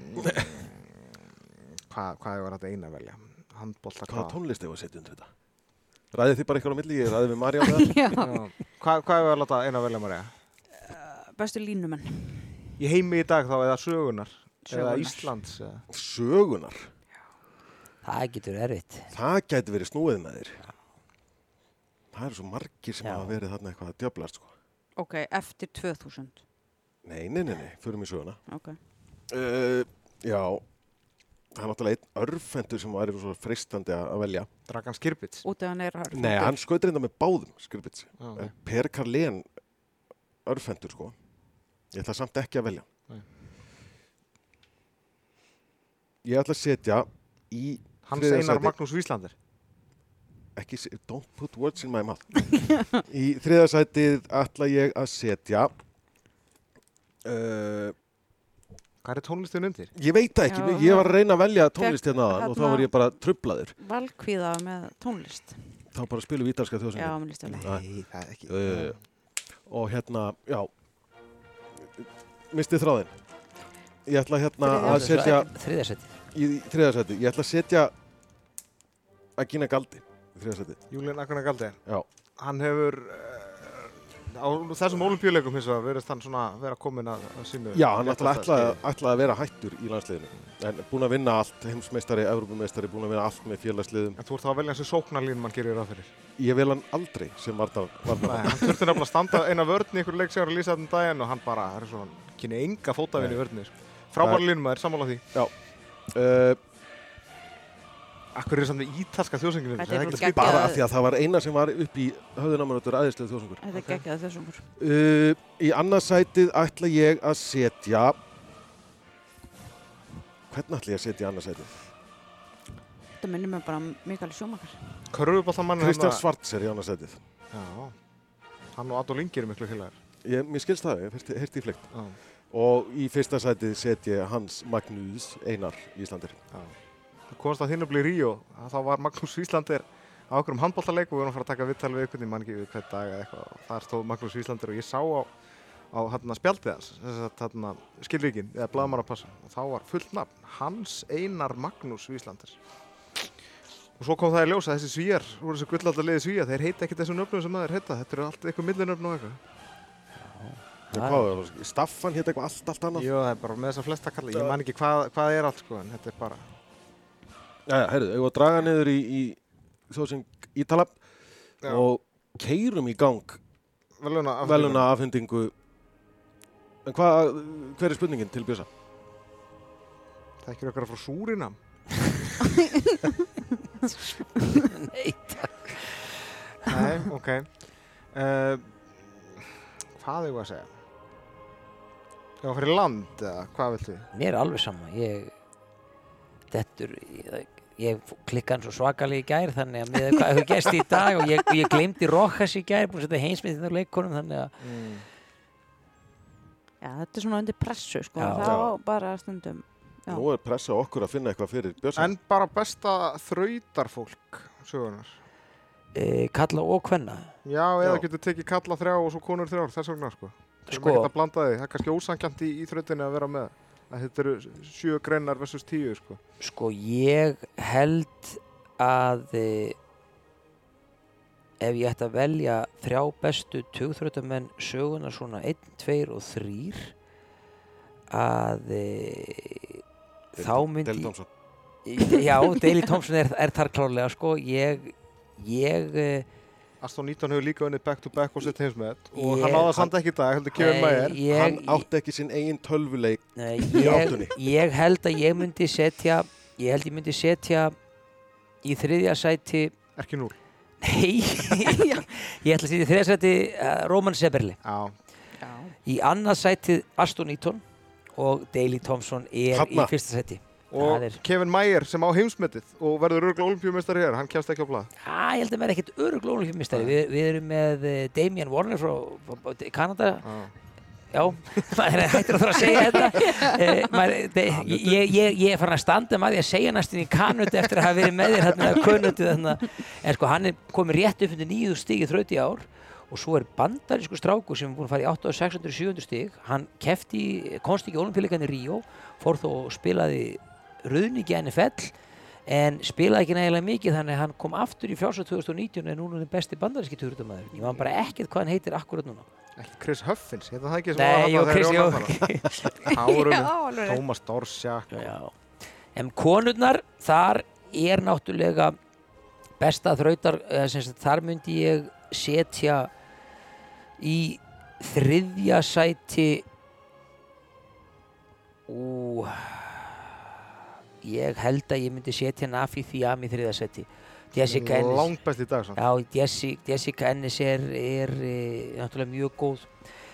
Hvað, hvað var þetta Einar að velja? Handbolta Hvaða hvað? tónlist hefur að setja undir þetta? Ræðið þið bara eitthvað á milli, ég ræðið við Marja <laughs> já, Já. Hvað, hvað að láta Einar velja Marja? bestu línumenn. Í heimi í dag þá eða sögunar? Eða Sögunnar. Íslands? Eða? Sögunar. Það getur erfitt. Það gæti verið snúið með þér. Það eru svo margir sem Já. hafa verið þarna eitthvað að djöflast, sko. Ok, eftir 2000. Nei, nei, nei, nei, förum í söguna. Ok. Uh, já, það er náttúrulega einn örfendur sem væri svo freistandi að velja. Dragan Skirbits? Út af hann er hörð. Nei, hann skaut reynda með báðum, skrifbits. Já, En Per Karlén örfendur, sko. Ég ætla samt ekki að velja. Nei. Ég ætla að setja í Hans þriðja Einar sæti- Magnús Víslander? ekki, don't put words in my mouth í þriðasætið ætla ég að setja uh, Hvað er tónlistin undir? ég veit það ekki, Já, ég var að reyna að velja tónlist hérna aðan og þá hérna- var ég bara trublaður Valkvíða með tónlist. þá bara spilum við ítalska vel. Nei, það er ekki. uh, og hérna, já mistið þráðin ég ætla hérna að setja Þriðasetti. Í þriðasætið, ég ætla að setja að gína galdi í þriðasætið, Júlín Akuna Galdi. já Hann hefur uh, á þessum olimpíuleikum hins vegar verðist hann svona vera komin að, að sínu. Já, hann ætla, léttasta ætla, að vera hættur í landsliðinu en búin að vinna allt, heimsmeistari, Evrópumeistari búin að vinna allt með félagsliðum En þú ert þá að velja hans í sóknarlín mann gerir ráð fyrir. ég vil hann aldrei sem varnar. hann þurfti nefnilega að standa eina vörn í einhverju leik sem var að lýsa þetta um daginn og hann bara, það er svona, kynni enga Nei. vörnni. Sko. Frábæra línum að sammála því. Uh, Akkur er samt ítalska þjóðsönginu. Þetta er ekki geggjað. bara af því að það var eina sem var upp í höfðunamörður aðeinslega þjóðsungur Þetta er Ok. geggjað þjóðsungur. uh, í annarsætið ætla ég að setja hvernig ætla ég að setja í annarsætið? Þetta minnir mig bara um Mikael Sjómakar. Körfuboltamann Kristján Svarts er í annarsætið Já, hann og Adolf Ingi eru miklu ég, mér skilst það, ég hef hérti í fleikt Já, og í fyrsta sætið set ég Hans Magnús Einar Íslandir komast að þinn að bli Ríó, þá var Magnús Íslandir á okkur um handbóltaleik og við vorum að fara að taka vittal við einhvern, ég man ekki hvern dag eða eitthvað og þar stóð Magnús Íslandir og ég sá á, á hérna spjaldið hans, hérna skilríkin, eða blaðmannapassa og þá var fullt nafn, Hans Einar Magnús Íslandir. Og svo kom það í ljós að þessi svíjar, voru þessi gullaldar liði svíjar, þeir heita ekki þessum nöfnum sem þeir heita, þetta eru allt eitthvað millinöfn og eitthvað. Já, hvað var það? Staffan hétt eitthvað allt, allt annað Jú, það er bara með þessa flesta kalla, ég man ekki hvað, hvað er allt sko, en þetta er bara, Jæja, heyrðu, ég var að draga niður í, í þjóðsing Ítala Já. og keirum í gang veluna veluna afhendingu en hvað, hver er spurningin til Bjösa? Það er ekki okkar frá Súrinam. <laughs> Nei, takk. Nei, ok. Uh, hvað er ég að segja? Fara í land eða hvað viltu? Mér er alveg sama. Ég, dettur, ég, ég klikka hann svo svakalega í gær þannig að með hvað hefur gæst í dag og ég, ég glemdi Rojas í gær, búin að setja heimsmyndin á leikonum þannig að Mm. Já, þetta er svona undir pressu, sko. Já. Það Já. bara stundum. Já. Nú er pressa okkur að finna eitthvað fyrir Bjösa En bara besta þrautarfólk sögunar. e, kalla og kvenna. Já, eða Já. getur tekið kalla þrjá og svo konur þrjár, þess vegna sko. Sko. Sko- Ekki að blanda því, það er kannski ósankjant í, í þrautinni að vera með. Að þetta eru sjö greinar versus tíu sko. Sko ég held að e, ef ég ætti að velja þrjá bestu tugþrjóttamenn söguna svona 1, 2 og 3 að e, þá myndi ég, Deildómsson Já, Daley Thompson er, er þar klárlega sko, ég, ég, eh, Aston Newton hefur líka unnið back to back og sitt heimsmet og Ég- hann náða samt ekki í dag, heldur Kevin Mayer. Hann átti ekki sinn eigin tölvuleik. nei, í ég, áttunni. ég held að ég myndi setja, ég held ég myndi setja í þriðja sæti, Ekki núl. nei, <laughs> ég ætla að setja í þriðja sæti uh, Roman Seberli. Já. Já. Í annað sætið Aston Eaton og Daley Thompson er Þarna. í fyrsta sæti. Og er- Kevin Mayer sem á heimsmetið og verður örgulega olimpíumestari hér, hann kemst ekki á blað. Já, ég held að vera ekkert örugl ólíkjumistari. Vi, við erum með eh, Damian Warner frá, frá Kanada. Já. Já, <laughs> maður er hættur að þurfa að segja þetta. <laughs> Eh, maður, de, ég, ég, ég er farin að standa því að segja næstin í Kanada eftir að hafa verið með þér hérna að kunnutið þarna. En sko, hann er komið rétt upp undir nýju stig í þrauti ár og svo er bandarísku strákur sem er búin að fara í 8, 600, 700 stig. Hann kefti, í olimpíuleikann í Ríó, fór þó og spilaði ruðningi NFL en spilaði ekki nægilega mikið þannig að hann kom aftur í frjálsa 2019 en núna er hann besti bandaríski turundamæður ég man bara ekkert hvað hann heitir akkurat núna Ekki Chris Huffins, hérna það ekki sem Nei, voru <laughs> Já, alveg rétt. Thomas Dorsjak. Já. En konurnar, þar er náttúrulega besta þrautar, þar myndi ég setja í þriðja sæti ú ég held að ég myndi setja Nafi Thiam í þriðja sæti Jessica Ennis Langt best í dag. Já, Jessica, Jessica Ennis er, er e, náttúrulega mjög góð.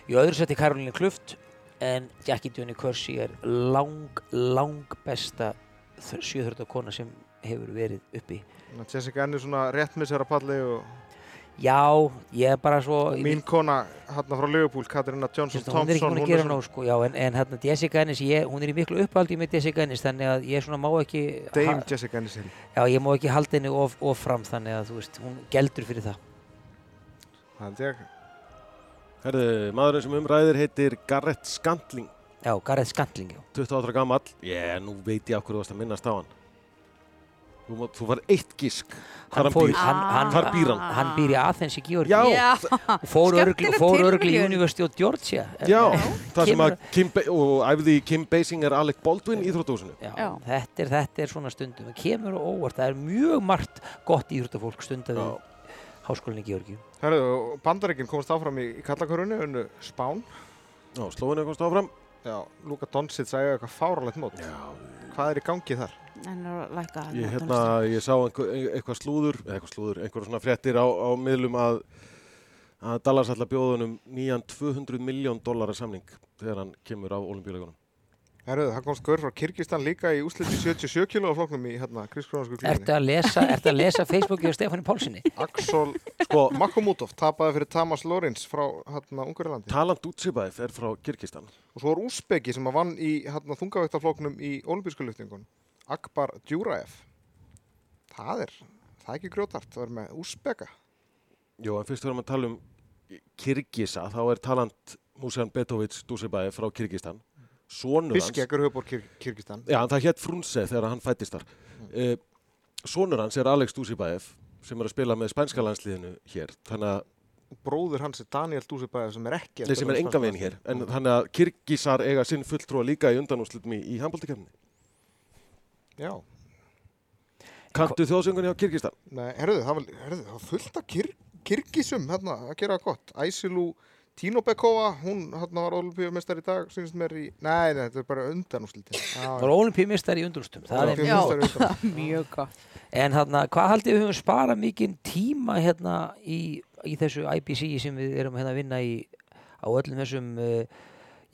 Í öðru seti Karolina Kluft en Jackie Johnny Kersey er lang, lang besta sjöþrjóta kona sem hefur verið uppi. Jessica Ennis svona rétt með sér að palli og Já, ég er bara svo... og mín kona hérna frá Liverpool, Katarina Johnson Sérst, hún er ekki Thompson, búin að gera nóg sko, já, en, en hérna Jessica Ennis, ég, hún er í miklu uppaldi með Jessica Ennis, þannig að ég svona má ekki Dame ha- Jessica Ennis í. já, ég má ekki halda henni of, of fram þannig að þú veist, hún geldur fyrir það Það held ég. Herðu, maðurinn sem umræðir heitir Garrett Scantling, Já, Gareth Scantling, já 28 ára gamall. Ég, nú veit ég af hverju þú varst að minnast á hann. Þú, má- þú var eitt gísk. Hann hann fór, býr. hann, hann, Hvar býr hann? Hann býr í Athens í Georgi og fór örgli, Skemmtileg fór örgli í. University of Georgia Já, það sem að Kim, og æfði Kim Basinger Alec Baldwin í Íþróttúsinu. Þetta, er, þetta er svona stundum það kemur á óvart, það er mjög margt gott íþróttafólk Já. háskólinni í Georgi Bandaríkinn komast áfram í, í kallakörunni, unnu Spán. Já, Slóinu komst áfram. Já, Luka Doncic sagði eitthvað fáralegt mót. Já, Hvað er í gangi þar? En er að læka að ég, hérna, ég sá einhver, eitthvað slúður, eða eitthvað slúður, einhverja svona fréttir á, á miðlum að, að Dallas ætla að bjóða honum nýjan 200 miljón dólara samning þegar hann kemur á olimpíuleikunum. Herðu, það komst gaur frá Kyrkistan líka í úsliti 77 kilo á floknum í hérna Kriskrónarsku Ertu klíðinni. að lesa, ertu að lesa Facebooki á Stefáni Pálssoni? Axel, sko, Makomutov tapaði fyrir Tamas Lorenz frá hérna Ungarilandi. Talant Utsibæf er frá Kyrkistan. Og svo er Úsbeki sem að vann í hérna þungavægtafloknum í olimpísku lyftingun. Akbar Djúraev. Það er, það er ekki grjótart, það er með Úsbeka. Jó, en fyrst við erum að tala um Kyrkisa, þá er talant Musan Betovic Dusibæf frá Kyrkistan. Sónur hans, Biskek er höfbor Kyr Kyrkistan. já, það hétt Frunse þegar hann fættist þar. Mm. Sónur hans er Alex Dusibæf sem er að spila með spænska landsliðinu hér. Þannig að Bróður hans er Daniel Dúsibæði sem er ekki. Nei, sem er enga veginn hér. En þannig að Kyrkisar eiga sinn fulltrúa líka í undanúslutum í, í handbóltakefni. Já. Kanntu þjóðsöngunni á Kyrkistan? Nei, herruðu, það var, herruðu, það var fullt af kyr, kyrkisum hérna að gera gott. Æsilu Tínobekova, hún var olimpíumestar í dag, sínist mér í... Nei, nei, þetta er bara undanúslitin. Það var olimpíumistar í undrústum það er. <laughs> Mjög gott. En hérna, hvað haldið við höfum sparað mikinn tíma hérna í, í þessu IPC sem við erum hérna að vinna í á öllum þessum uh,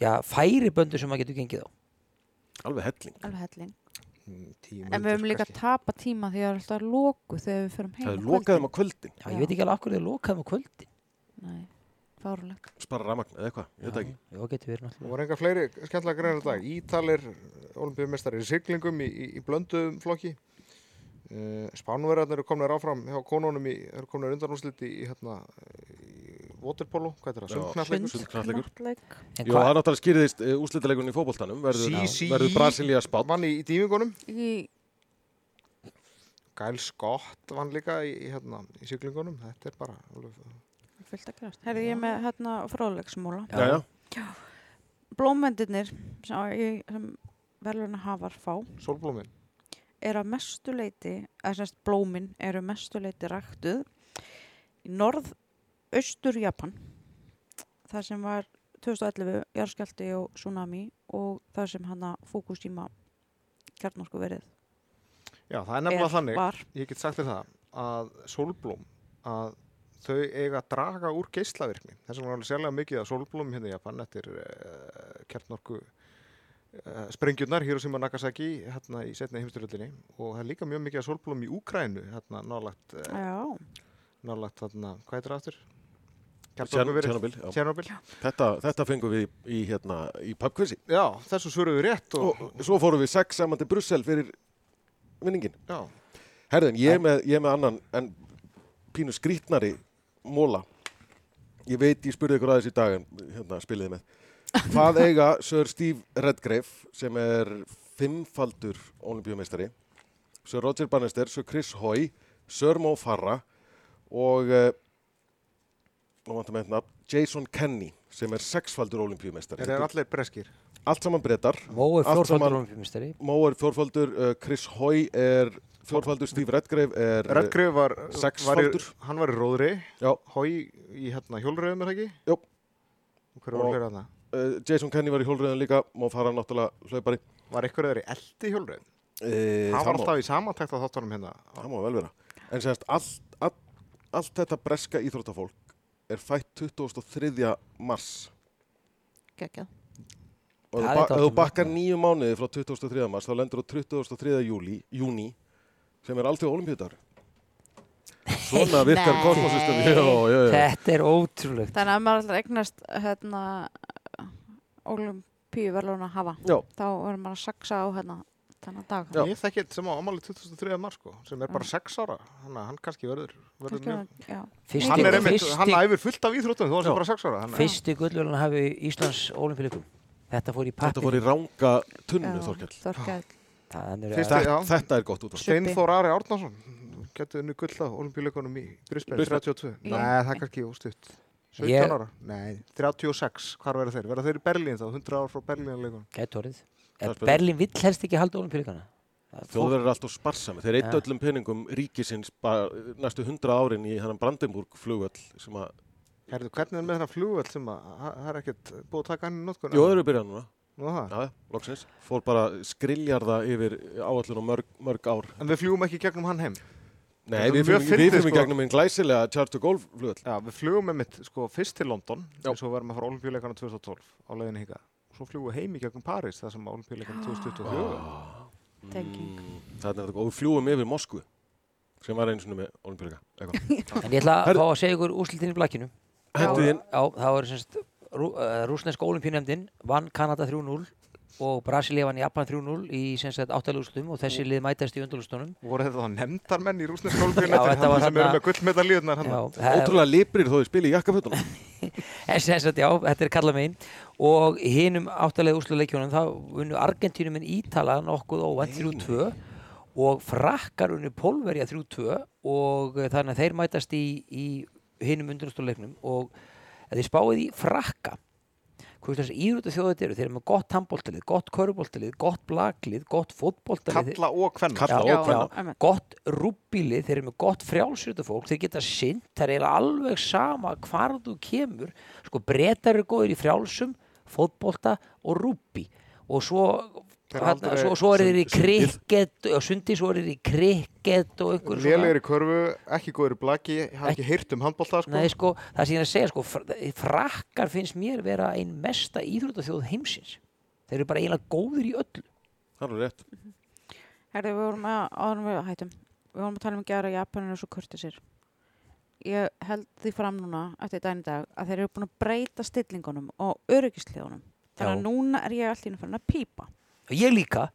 já, færiböndu sem maður getur gengið á Alveg helling. Alveg helling. Tíu En við höfum líka að tapa tíma því að það er alltaf loku þegar við förum heim. Það á er lokaðum á kvöldin. kvöldin. Já, ég veit ekki alveg fárulegt. Spara ramagn eða eitthvað, ég veit það ekki. Já, getur verið Það náttúrulega voru enga fleiri skemmtilega greinar í dag. Ítalir, olimpíumestar í siglingum í, í, í blönduðum flokki. Uh, Spánverðarnir eru komnir áfram hjá konunum í, eru komnir undanúsliti í hérna, í waterpolo, hvað er það. Knattleik. En Jó, það náttúrulega skýrðist uh, úslitaleikunni í fótboltanum. Verður, CCI verður Brasilia spátt. Vann í, í dýfingunum. Í, Gæl Scott vann líka í, í, hérna, í siglingunum. Þetta er bara alveg, fullt að gerast. Herði ég með hérna fróðleiksmóla. Já, já. Blómvendirnir sem, ég- sem velurna hafar fá sólblómin. er að mestu leiti, eða semst blómin eru mestu leiti ræktuð í norð-austur Japan það sem var 2011 jarðskjálti og tsunami og það sem hana Fukushima kjarnorku verið Já, það er nefnilega þannig, var ég get sagt þér það, að sólblóm, að þau eiga að draga úr geislavirkni. Þess vegna er alveg sérlega mikið að sólblóm hérna í Japan, er uh, kjartnorku uh, sprengjurnar, Hiroshima Nagasaki, hérna í setni heimstyrjöldinni og það er líka mjög mikið að sólblóm í Úkrænu, hérna nálagt, uh, Já, nálagt hérna, hvað heitir það aftur? Tjernobyl. Tjernobyl. Þetta, þetta fengum við í, hérna, í pubquizi Já, þessu svöruðu rétt og, og svo fórum við sex saman til Brussel fyrir vinningin. já, Herðin, ég er með, ég er með annan en pínu skrítnari móla. Ég veit, ég spurði ykkur aðeins í dag en hérna spiliði með. Hvað <laughs> eiga Sir Steve Redgrave sem er fimmfaldur olimpíumeistari, Sir Roger Bannister, Sir Chris Hoy, Sir Mo Farah og uh, hérna, Jason Kenny sem er sexfaldur olimpíumeistari. þeir eru allir breskir. Allt saman brettar. Mó er fjórfaldur olimpíumistari Mo er fjórfaldur, uh, Chris Hoy er fjórfaldur, Steve Redgrave er uh, Redgrave var, sexfaldur. var í, hann var í róðri, Já. Hói í hérna hjólröðum er það ekki? Jú. Hver var hlera þarna? uh, Jason Kenny var í hjólröðun líka, Mo Farah náttúrulega hlaupari. Var eitthvað þeirri eldi hjólröðum? E, Það var alltaf í samantækt á þáttunum hérna. það má vel vera. En semst, allt, allt, allt þetta breska íþróttafólk er fætt 23. mars. geggjað Og ef Það þú bakkar nýju mánuði frá 23. mars, þá lendur þú 23. júli, júni, sem er alltaf olimpíudagur. Svona <laughs> virkar kosmosystem. Þetta er ótrúlegt Þannig að maður alltaf eignast hérna olimpíu verðlun að hafa Já, þá verður maður að saksa á hérna þennan dag Já. Ég þekki eitt sem á ammali 2003. mars sko, sem er bara 6 ára. Hann, hann kannski verður, verður Kannski mjög... að- já. Fyrsti, Hann er einmitt, fyrsti, hann æfir fullt af íþróttum, þú var sem Já. bara 6 ára. Hann, fyrsti gullverðan hafi Íslands olimpíuleikum Þetta fór í þetta pappi fór í ranga tunnu, Já, Þorkell. Að já. Þetta, er gott út af. Steinþór Ari Árnason, getur henni gull á olimpíuleikunum í Brisbane, Brisbane. 32. Já. Nei, það er kannski óstutt. 17 Ég- ára? Nei, 36. Hvar verður þeir? Verða þeir í Berlín þá, 100 ára frá Berlínleikunum? gæti orðið er. Berlín vill helst ekki halda olimpíuleikana Þjóðverður er alltaf sparsami. Þeir eitt Ja. öllum peningum ríkisins næstu hundra árin í hann Brandenburg flugvöll sem að, Herðu, hvernig er með þennan flugvöld sem að, það er ekkert búið að taka hann í notkun? jú, Já, loksins. Fór bara skriljarða yfir áallun og mörg, mörg ár. En við fljúum ekki gegnum hann heim. Nei, við fyndið, við sko. sko. gegnum einn glæsilega de Gaulle flugvöll. Já, við fljúum með mitt, sko, fyrst til London, Já. eins og verðum að fara olimpíuleikana 2012 á leiðinni hingað. Og svo fljúum við heim í gegnum París, það sem olimpíuleikana 2024. tenging Það er þetta og við fljúum yfir Moskvu sem var einu svona með olimpíuleika. <laughs> En ég ætla að fá að segja ykkur úrslitin í blakkinu Hentu inn. Já, það var semst rú, uh, rúsneska olimpíunemdin vann Kanada 3-0 og Brasilia vann Japan 3-0 í áttalugustum og þessi lið mætast í undalustunum Voru þetta þá nefndarmenn í <laughs> var hann sem eru með það- Ótrúlega liprir þó þið spili í jakkafötunum. <laughs> En sem sagt, já, þetta er kalla megin. Og hinum áttalega úrslaleikjónum þá unnu Argentínum en Ítala nokkuð óvænt 3-2 og frakkar unnu Pólverja 3-2 og eh, þannig að þeir mætast í, í hinum undurstofleiknum og ef þið spáið í frakka. Hvað þessi íðrútu þjóðið eru? Þeir eru með gott handbóltalið, gott köruboltalið, gott blaklið, gott fótboltalið. Kalla og einmitt. gott rúbílið, þeir eru með gott frjálsrita fólk, þeir geta sint, það er alveg sama hvar þú kemur. Sko breytar eru góðir í frjálsum fótbolta og rúbí. Og svo Aldrei- svo, svo er þeir í krikket og sundi, svo er þeir í krikket og einhver Lélegir í körfu, ekki góður í blaki, hafa ekki heyrt um handbólta, sko. Nei, sko, það sem ég er að segja, sko, fr- frakkar finnst mér vera ein mesta íþróttaþjóð heimsins. Þeir eru bara eiginlega góðir í öllu. Það er rétt. Herði, við vorum að, áður en við hættum, við vorum að tala um að gera Japaninu svo kurtisir. Ég held því fram núna, eftir í dag, að þeir eru búin að breyta stillingunum og öryggisliðunum. Þannig að núna er ég allt í einu farin að pípa. Og ég líka,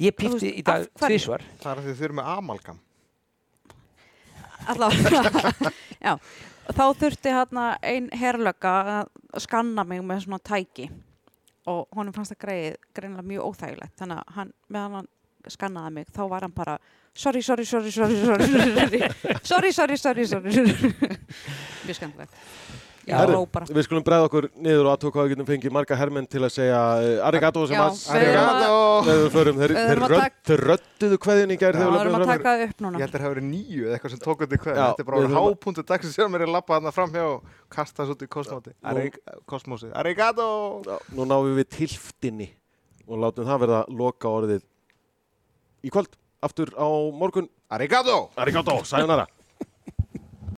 ég pífti í dag tvisvar. Það er því þið eru með amalgam. Allavega, já. Þá þurfti hérna ein herlögga að skanna mig með svona tæki og honum fannst það greið, greinlega mjög óþægilegt. Þannig að hann, meðan hann skannaði mig, þá var hann bara sorry, sorry, sorry, sorry, sorry, sorry, sorry, sorry, sorry, sorry. Mjög skemmtilegt. Já, Herru, hló bara. við skulum bregða okkur niður og aðtók hvað við getum fengið marga hermenn til að segja uh, arigato sem Já, að við erum að- Arigato! þegar við förum, þeir, Við þeir, erum að rödd, tak- þeir rödduðu kveðin í gær Já, þegar við við erum að löpum taka það upp núna. Ég held að það hafi verið nýju eða eitthvað sem tók undir hvað. Þetta er bara að- hápunktu dagsins sem er að lappa þarna framhjá og kasta þessu út í kosmósi. Arigato! Nú náum við tilftinni og látum það verða loka orðið í kvöld aftur á morgun Arigato! arigato, sayonara